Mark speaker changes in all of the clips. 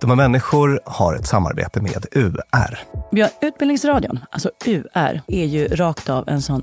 Speaker 1: Dumma människor har ett samarbete med UR.
Speaker 2: Ja, Utbildningsradion, alltså UR, är ju rakt av en sån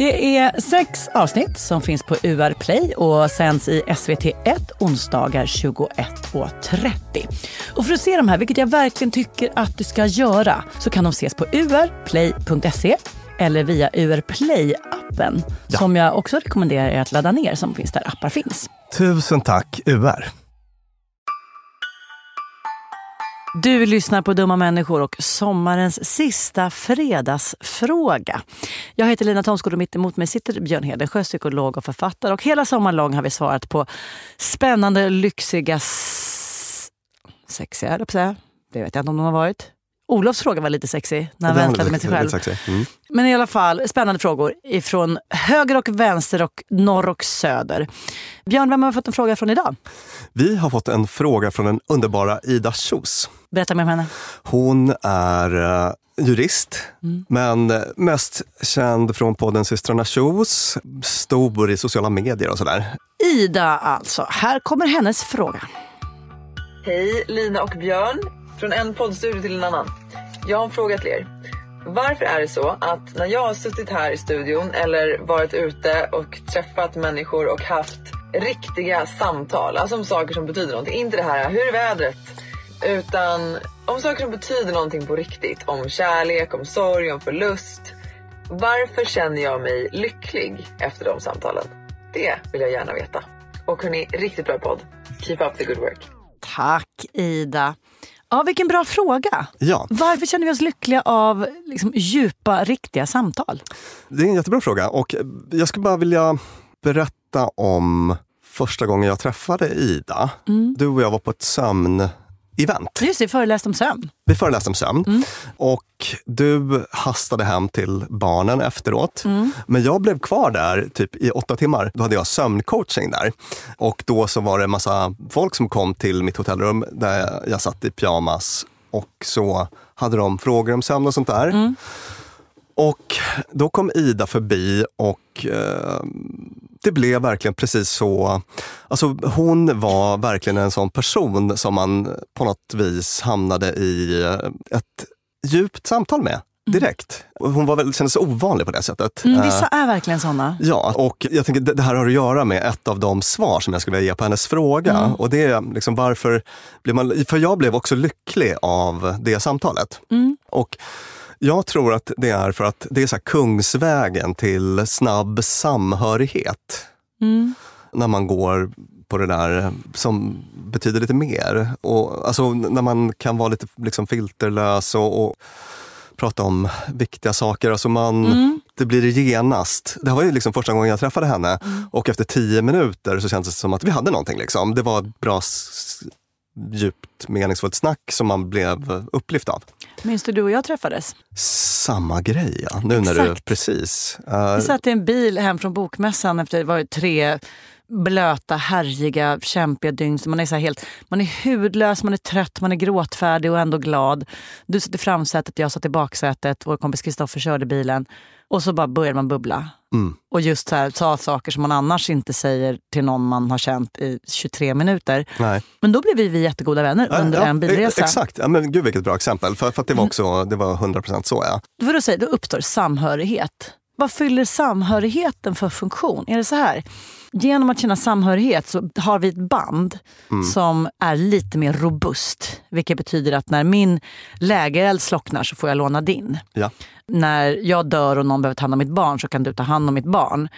Speaker 2: Det är sex avsnitt som finns på UR Play och sänds i SVT1 onsdagar 21.30. Och för att se de här, vilket jag verkligen tycker att du ska göra, så kan de ses på urplay.se eller via UR Play-appen som jag också rekommenderar er att ladda ner som finns där appar finns.
Speaker 1: Tusen tack UR!
Speaker 2: Du lyssnar på Dumma människor och sommarens sista fredagsfråga. Jag heter Lina Thomsgård och mitt emot mig sitter Björn Hedensjö, psykolog och författare. Och hela sommaren lång har vi svarat på spännande, lyxiga, sexiga, jag säga. Det vet jag inte om de har varit. Olofs fråga var lite sexig när han vänslade med sig själv.
Speaker 1: Mm.
Speaker 2: Men i alla fall, spännande frågor ifrån höger och vänster och norr och söder. Björn, vem har fått en fråga från idag?
Speaker 1: Vi har fått en fråga från den underbara Ida Kjos.
Speaker 2: Berätta mer om henne.
Speaker 1: Hon är eh, jurist, men eh, mest känd från podden Systrarna Kjos, stor i sociala medier och sådär.
Speaker 2: Ida alltså. Här kommer hennes fråga.
Speaker 3: Hej, Lina och Björn. Från en poddstudio till en annan. Jag har en fråga till er. Varför är det så att när jag har suttit här i studion eller varit ute och träffat människor och haft riktiga samtal, alltså om saker som betyder någonting, inte det här hur är vädret, utan om saker som betyder någonting på riktigt, om kärlek, om sorg, om förlust. Varför känner jag mig lycklig efter de samtalen? Det vill jag gärna veta. Och hörni, riktigt bra podd. Keep up the good work.
Speaker 2: Tack Ida. Ja, vilken bra fråga.
Speaker 1: Ja,
Speaker 2: Varför känner vi oss lyckliga av liksom, djupa, riktiga samtal?
Speaker 1: det är en jättebra fråga och jag skulle bara vilja berätta om första gången jag träffade Ida. Du och jag var på ett sömn-event.
Speaker 2: Just det, föreläst om sömn.
Speaker 1: Vi föreläste om sömn och du hastade hem till barnen efteråt. Men jag blev kvar där typ i åtta timmar. Då hade jag sömncoaching där. Och då så var det en massa folk som kom till mitt hotellrum där jag satt i pyjamas. Och så hade de frågor om sömn och sånt där. Och då kom Ida förbi och eh, det blev verkligen precis så. Alltså hon var verkligen en sån person som man på något vis hamnade i ett djupt samtal med direkt. Och Hon var väl, kändes ovanlig på det sättet.
Speaker 2: Mm,
Speaker 1: Eh,
Speaker 2: vissa är verkligen såna.
Speaker 1: Ja, och jag tänker det här har att göra med ett av de svar som jag skulle vilja ge på hennes fråga. Och det är liksom varför blir man... För jag blev också lycklig av det samtalet. Och jag tror att det är för att det är så kungsvägen till snabb samhörighet. När man går på det där som betyder lite mer. Och, alltså, när man kan vara lite liksom, filterlös och, och prata om viktiga saker. Alltså man,
Speaker 2: Mm.
Speaker 1: Det blir genast. Det var ju liksom första gången jag träffade henne
Speaker 2: Mm.
Speaker 1: och efter tio minuter så kändes det som att vi hade någonting. Liksom. Det var ett bra, djupt, meningsfullt snack som man blev upplyft av.
Speaker 2: Minns du du och jag träffades?
Speaker 1: Samma grej, ja. Nu när du... Precis. Eh,
Speaker 2: Vi satt i en bil hem från bokmässan efter det var tre blöta, härjiga, kämpiga dygn. Så man, är så helt, man är hudlös, man är trött, man är gråtfärdig och ändå glad. Du satt i framsätet, jag satt i baksätet. Vår kompis Kristoffer körde bilen. Och så bara började man bubbla.
Speaker 1: Mm.
Speaker 2: Och just så här, sa saker som man annars inte säger till någon man har känt i 23 minuter.
Speaker 1: nej.
Speaker 2: Men då blev vi, vi jättegoda vänner under
Speaker 1: Ja,
Speaker 2: en bilresa.
Speaker 1: Exakt. Ja, men gud vilket bra exempel. För, för att det var också det var 100% så. Ja.
Speaker 2: För då, säger, då uppstår samhörighet. Vad fyller samhörigheten för funktion? Är det så här? Genom att känna samhörighet så har vi ett band som är lite mer robust. Vilket betyder att när min lägereld slocknar så får jag låna din.
Speaker 1: Ja.
Speaker 2: När jag dör och någon behöver ta hand om mitt barn så kan du ta hand om mitt barn.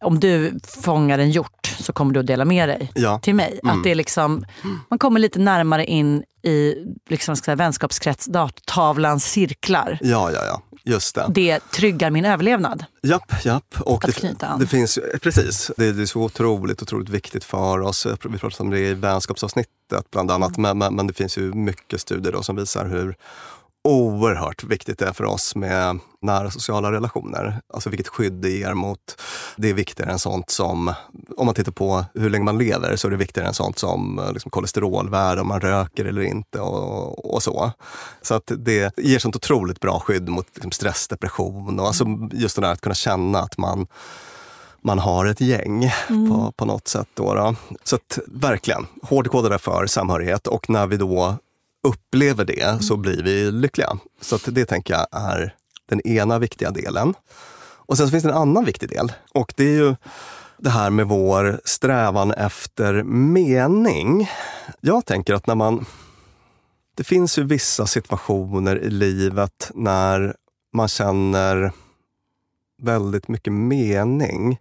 Speaker 2: Om du fångar en hjort så kommer du att dela med dig
Speaker 1: Ja.
Speaker 2: till mig. Att det är liksom, man kommer lite närmare in i liksom, ska säga, vänskapskrets, darttavlans cirklar
Speaker 1: ja, ja, ja. Just det.
Speaker 2: det tryggar min överlevnad.
Speaker 1: Japp, japp. Och
Speaker 2: Att
Speaker 1: det,
Speaker 2: knyta an.
Speaker 1: det finns ju- precis, det, det är så otroligt, otroligt viktigt för oss. Vi pratade om det i vänskapsavsnittet bland annat.
Speaker 2: Mm.
Speaker 1: Men, men, men det finns ju mycket studier då som visar hur oerhört viktigt det är för oss med nära sociala relationer. Alltså vilket skydd det ger mot, det är viktigare än sånt som, om man tittar på hur länge man lever, så är det viktigare än sånt som liksom kolesterolvärde, om man röker eller inte och, och så. Så att det ger sånt otroligt bra skydd mot liksom stress, depression och alltså just det där att kunna känna att man man har ett gäng på, på något sätt. Då, då. Så att, verkligen, hårdkodade för samhörighet och när vi då upplever det så blir vi lyckliga. Så det tänker jag är den ena viktiga delen. Och sen så finns det en annan viktig del och det är ju det här med vår strävan efter mening. Jag tänker att när man... Det finns ju vissa situationer i livet när man känner väldigt mycket mening.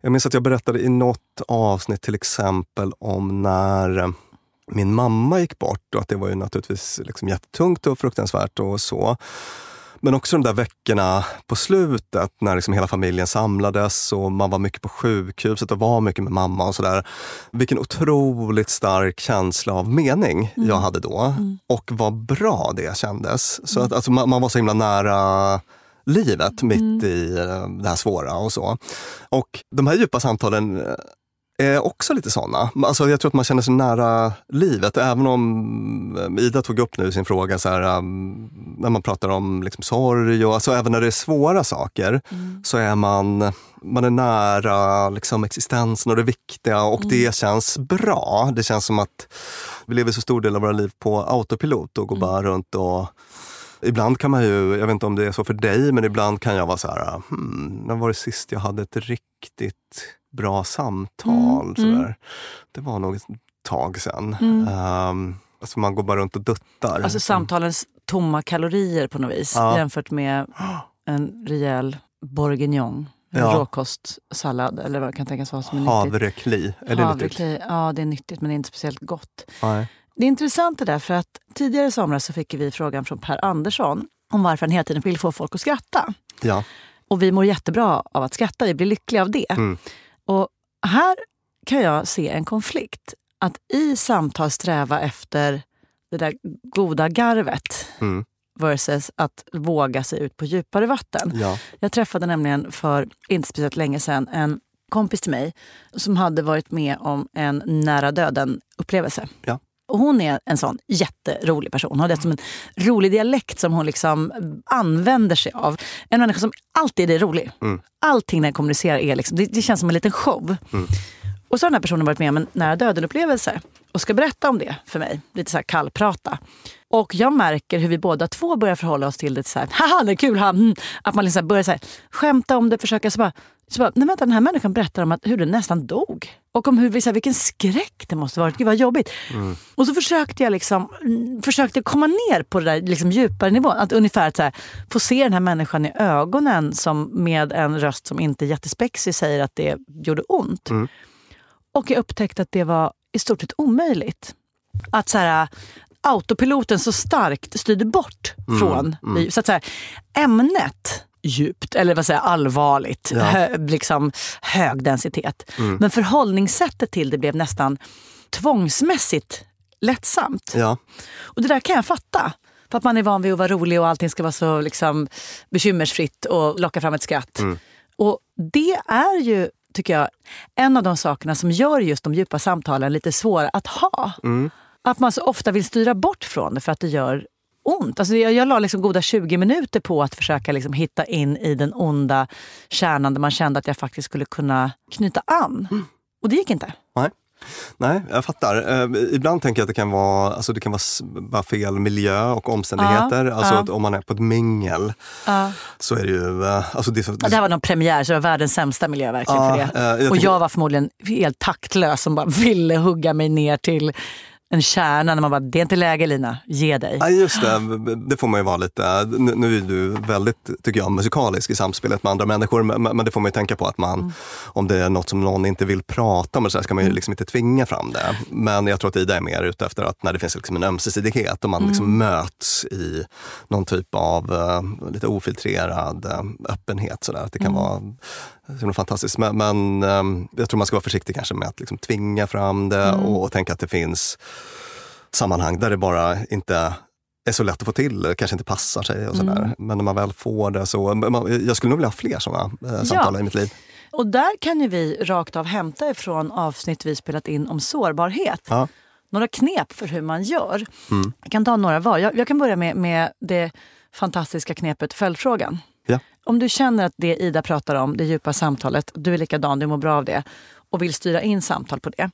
Speaker 1: Jag minns att jag berättade i något avsnitt till exempel om när min mamma gick bort och att det var ju naturligtvis liksom jättetungt och fruktansvärt och så. Men också de där veckorna på slutet när liksom hela familjen samlades och man var mycket på sjukhuset och var mycket med mamma och sådär. Vilken otroligt stark känsla av mening jag hade då. Och vad bra det kändes. Så att, alltså, man, man var så himla nära livet mitt i eh, det här svåra och så. Och de här djupa samtalen eh, också lite sådana. Alltså jag tror att man känner sig nära livet, även om eh, Ida tog upp nu sin fråga, så här, um, när man pratar om liksom sorg och alltså även när det är svåra saker så är man, man är nära liksom existensen och det viktiga och det känns bra. Det känns som att vi lever så stor del av våra liv på autopilot och går bara runt och Ibland kan man ju, jag vet inte om det är så för dig, men ibland kan jag vara så här, hmm, när var det sist jag hade ett riktigt bra samtal? Så där. Det var nog ett tag sedan. Um, alltså man går bara runt och duttar.
Speaker 2: Alltså samtalens tomma kalorier på något vis
Speaker 1: Ja.
Speaker 2: jämfört med en rejäl bourguignon.
Speaker 1: Ja.
Speaker 2: råkostsallad eller vad det kan tänkas vara som är nyttigt.
Speaker 1: Havrekli, är det nyttigt?
Speaker 2: Havrekli, ja det är nyttigt men det är inte speciellt gott.
Speaker 1: Nej.
Speaker 2: Det är intressant det där för att tidigare i somras så fick vi frågan från Per Andersson om varför han hela tiden vill få folk att skratta.
Speaker 1: Ja.
Speaker 2: Och vi mår jättebra av att skratta, vi blir lyckliga av det.
Speaker 1: Mm.
Speaker 2: Och här kan jag se en konflikt. Att i samtal sträva efter det där goda garvet
Speaker 1: Mm.
Speaker 2: versus att våga sig ut på djupare vatten.
Speaker 1: Ja.
Speaker 2: Jag träffade nämligen för inte speciellt länge sedan en kompis till mig som hade varit med om en nära döden-upplevelse.
Speaker 1: Ja.
Speaker 2: Och hon är en sån jätterolig person. Hon har dessutom en rolig dialekt som hon liksom använder sig av. En människa som alltid är rolig.
Speaker 1: Mm.
Speaker 2: Allting när jag kommunicerar är liksom, det, det känns som en liten show. Och så har den här personen varit med om en nära döden-upplevelse och ska berätta om det för mig. Lite så här kallprata. Och jag märker hur vi båda två börjar förhålla oss till det så här, haha det är kul, ha, mm. att man liksom börjar så här, skämta om det, försöka så bara, så bara, nej vänta den här människan berättar om att, hur den nästan dog. Och om hur, så här, vilken skräck det måste varit, gud vad jobbigt. Och så försökte jag liksom, mm, försökte komma ner på det där liksom, djupare nivån. Att ungefär så här, få se den här människan i ögonen som med en röst som inte är jättespexig säger att det gjorde ont. Och jag upptäckte att det var i stort sett omöjligt. Att så här, autopiloten så starkt styrde bort
Speaker 1: Mm,
Speaker 2: från så att säga, ämnet djupt, eller vad säger allvarligt,
Speaker 1: Ja.
Speaker 2: hö, liksom hög densitet.
Speaker 1: Mm.
Speaker 2: Men förhållningssättet till det blev nästan tvångsmässigt lättsamt.
Speaker 1: Ja.
Speaker 2: Och det där kan jag fatta. För att man är van vid att vara rolig och allting ska vara så liksom, bekymmersfritt och locka fram ett skratt.
Speaker 1: Mm.
Speaker 2: Och det är ju, tycker jag, en av de sakerna som gör just de djupa samtalen lite svåra att ha.
Speaker 1: Mm.
Speaker 2: Att man så ofta vill styra bort från det för att det gör ont. Alltså jag, jag la liksom goda 20 minuter på att försöka liksom hitta in i den onda kärnan där man kände att jag faktiskt skulle kunna knyta an.
Speaker 1: Mm.
Speaker 2: Och det gick inte.
Speaker 1: Nej. Nej, jag fattar. Eh, ibland tänker jag att det kan vara, alltså det kan vara fel miljö och omständigheter.
Speaker 2: Ja,
Speaker 1: alltså
Speaker 2: ja.
Speaker 1: om man är på ett mingel
Speaker 2: Ja.
Speaker 1: så är det ju... eh, Alltså det,
Speaker 2: Ja, det här var någon premiär, så det var världens sämsta miljö verkligen för det.
Speaker 1: eh, jag
Speaker 2: och jag var förmodligen helt taktlös som bara ville hugga mig ner till en kärna. När man bara, det är inte läge Lina, ge dig.
Speaker 1: Nej, just det. Det får man ju vara lite... Nu är du väldigt, tycker jag, musikalisk i samspelet med andra människor. Men, det får man ju tänka på att man,
Speaker 2: Mm.
Speaker 1: om det är något som någon inte vill prata om, så här ska man ju liksom inte tvinga fram det. Men jag tror att Ida är mer ute efter att när det finns liksom en ömsesidighet och man liksom
Speaker 2: Mm.
Speaker 1: möts i någon typ av eh, lite ofiltrerad eh, öppenhet. Så där. Att det kan
Speaker 2: Mm.
Speaker 1: vara så himla fantastiskt. Men, men eh, jag tror man ska vara försiktig kanske med att liksom tvinga fram det
Speaker 2: Mm.
Speaker 1: och, och tänka att det finns sammanhang där det bara inte är så lätt att få till, kanske inte passar sig och sådär.
Speaker 2: Mm.
Speaker 1: Men när man väl får det så, man, jag skulle nog vilja ha fler sådana eh, samtal i mitt liv.
Speaker 2: Och där kan ju vi rakt av hämta ifrån avsnitt vi spelat in om sårbarhet.
Speaker 1: Ja.
Speaker 2: Några knep för hur man gör.
Speaker 1: Mm.
Speaker 2: Jag kan ta några var. Jag, jag kan börja med, med det fantastiska knepet följdfrågan.
Speaker 1: Ja.
Speaker 2: Om du känner att det Ida pratar om, det djupa samtalet, du är likadan, du mår bra av det och vill styra in samtal på det.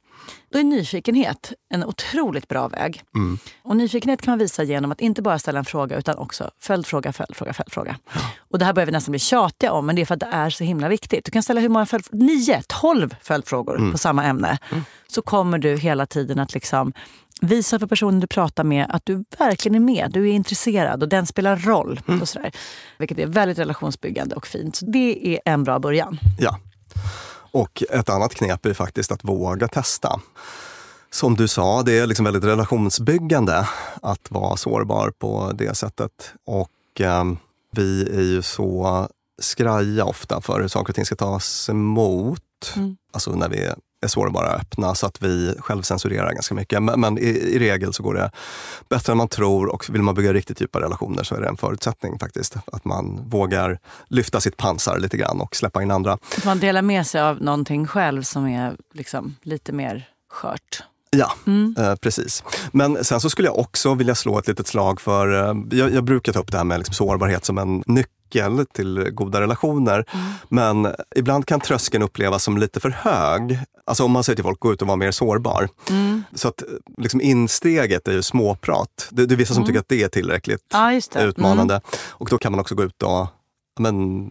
Speaker 2: Då är nyfikenhet en otroligt bra väg.
Speaker 1: Mm.
Speaker 2: Och nyfikenhet kan man visa genom att inte bara ställa en fråga utan också följdfråga, följdfråga, följdfråga. Och det här börjar vi nästan bli tjatiga om, men det är för att det är så himla viktigt. Du kan ställa hur många följdfrågor, nio, tolv följdfrågor på samma ämne. Så kommer du hela tiden att liksom visa för personen du pratar med att du verkligen är med, du är intresserad och den spelar roll. Och sådär. Vilket är väldigt relationsbyggande och fint. Så det är en bra början.
Speaker 1: Ja. Och ett annat knep är faktiskt att våga testa. Som du sa, det är liksom väldigt relationsbyggande att vara sårbar på det sättet. Och eh, vi är ju så skraja ofta för hur saker och ting ska tas emot.
Speaker 2: Mm.
Speaker 1: Alltså när vi är sårbara och öppna så att vi självcensurerar ganska mycket. Men, men i, i regel så går det bättre än man tror och vill man bygga riktigt djupa relationer så är det en förutsättning faktiskt. Att man vågar lyfta sitt pansar lite grann och släppa in andra.
Speaker 2: Att man delar med sig av någonting själv som är liksom lite mer skört.
Speaker 1: Ja, eh, precis. Men sen så skulle jag också vilja slå ett litet slag för, eh, jag, jag brukar ta upp det här med liksom sårbarhet som en nyckel till goda relationer. Men ibland kan tröskeln upplevas som lite för hög. Alltså om man säger till folk, gå ut och vara mer sårbar. Så att liksom insteget är ju småprat. Det, det är vissa som tycker att det är tillräckligt
Speaker 2: Ja, det.
Speaker 1: utmanande. Och då kan man också gå ut och men,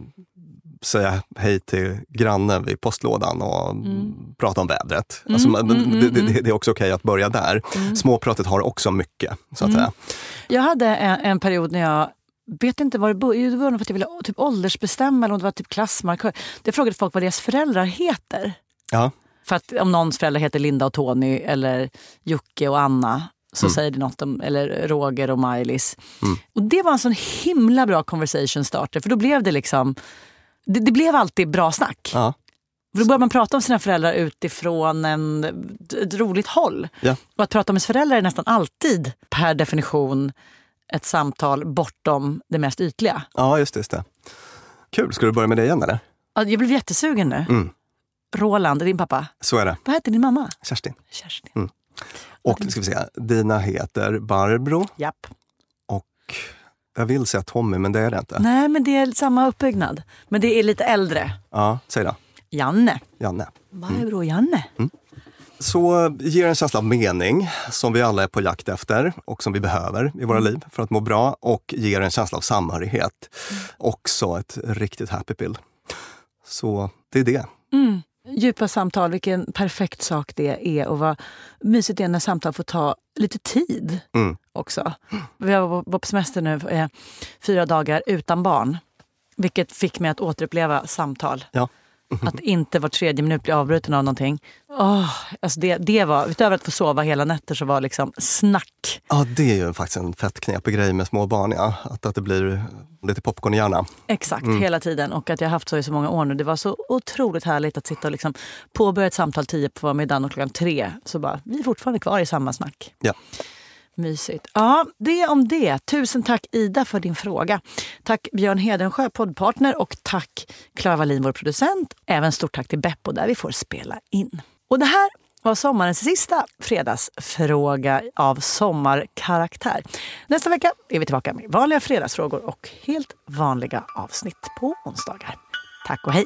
Speaker 1: säga hej till grannen vid postlådan och prata om vädret. Alltså, man- det, det, det är också okej att börja där. Småpratet har också mycket, så att säga.
Speaker 2: Jag hade en, en period när jag vet inte vad det började. Det var för att jag ville typ åldersbestämma eller om det var typ klassmarkör. Jag frågade folk vad deras föräldrar heter.
Speaker 1: Ja.
Speaker 2: För att om någons föräldrar heter Linda och Tony eller Jocke och Anna så säger det något om, eller Roger och Maj-Lis. Och det var en sån himla bra conversation starter för då blev det liksom, det, det blev alltid bra snack.
Speaker 1: Ja.
Speaker 2: För då börjar man prata om sina föräldrar utifrån en, ett roligt håll.
Speaker 1: Ja.
Speaker 2: Och att prata om ens föräldrar är nästan alltid per definition ett samtal bortom det mest ytliga.
Speaker 1: ja, just det. Just det. Kul, ska du börja med det igen eller?
Speaker 2: Ja, Jag blev jättesugen nu.
Speaker 1: Mm.
Speaker 2: Roland, din pappa.
Speaker 1: Så är det.
Speaker 2: Vad heter din mamma?
Speaker 1: Kerstin.
Speaker 2: Kerstin.
Speaker 1: Och nu ska vi se, dina heter Barbro
Speaker 2: Japp.
Speaker 1: och jag vill säga Tommy, men det är det inte.
Speaker 2: Nej, men det är samma uppbyggnad. Men det är lite äldre.
Speaker 1: Ja, säg då.
Speaker 2: Janne.
Speaker 1: Janne.
Speaker 2: Barbro Janne.
Speaker 1: Så ger en känsla av mening som vi alla är på jakt efter och som vi behöver i våra liv för att må bra och ger en känsla av samhörighet. Också ett riktigt happy pill. Så det är det.
Speaker 2: Djupa samtal, vilken perfekt sak det är och vad mysigt det är när samtal får ta lite tid
Speaker 1: Mm.
Speaker 2: Också. Vi var på semester nu, eh, fyra dagar utan barn. Vilket fick mig att återuppleva samtal.
Speaker 1: Ja.
Speaker 2: Att inte var tredje minut bli avbruten av någonting. Oh, alltså det, det var, utöver att få sova hela nätter så var liksom snack.
Speaker 1: Ja, det är ju faktiskt en fett knepig grej med små barn. Ja. Att, att det blir lite popcorn i hjärnan.
Speaker 2: Exakt, mm. hela tiden. Och att jag har haft så i så många år nu. Det var så otroligt härligt att sitta och liksom påbörja ett samtal tio på förmiddagen och klockan tre så bara, vi är fortfarande kvar i samma snack.
Speaker 1: Ja.
Speaker 2: Mysigt. Ja, det om det. Tusen tack Ida för din fråga. Tack Björn Hedensjö, poddpartner och tack Klara Wallin, vår producent. Även stort tack till Beppo där vi får spela in. Och det här var sommarens sista fredagsfråga av sommarkaraktär. Nästa vecka är vi tillbaka med vanliga fredagsfrågor och helt vanliga avsnitt på onsdagar. Tack och hej!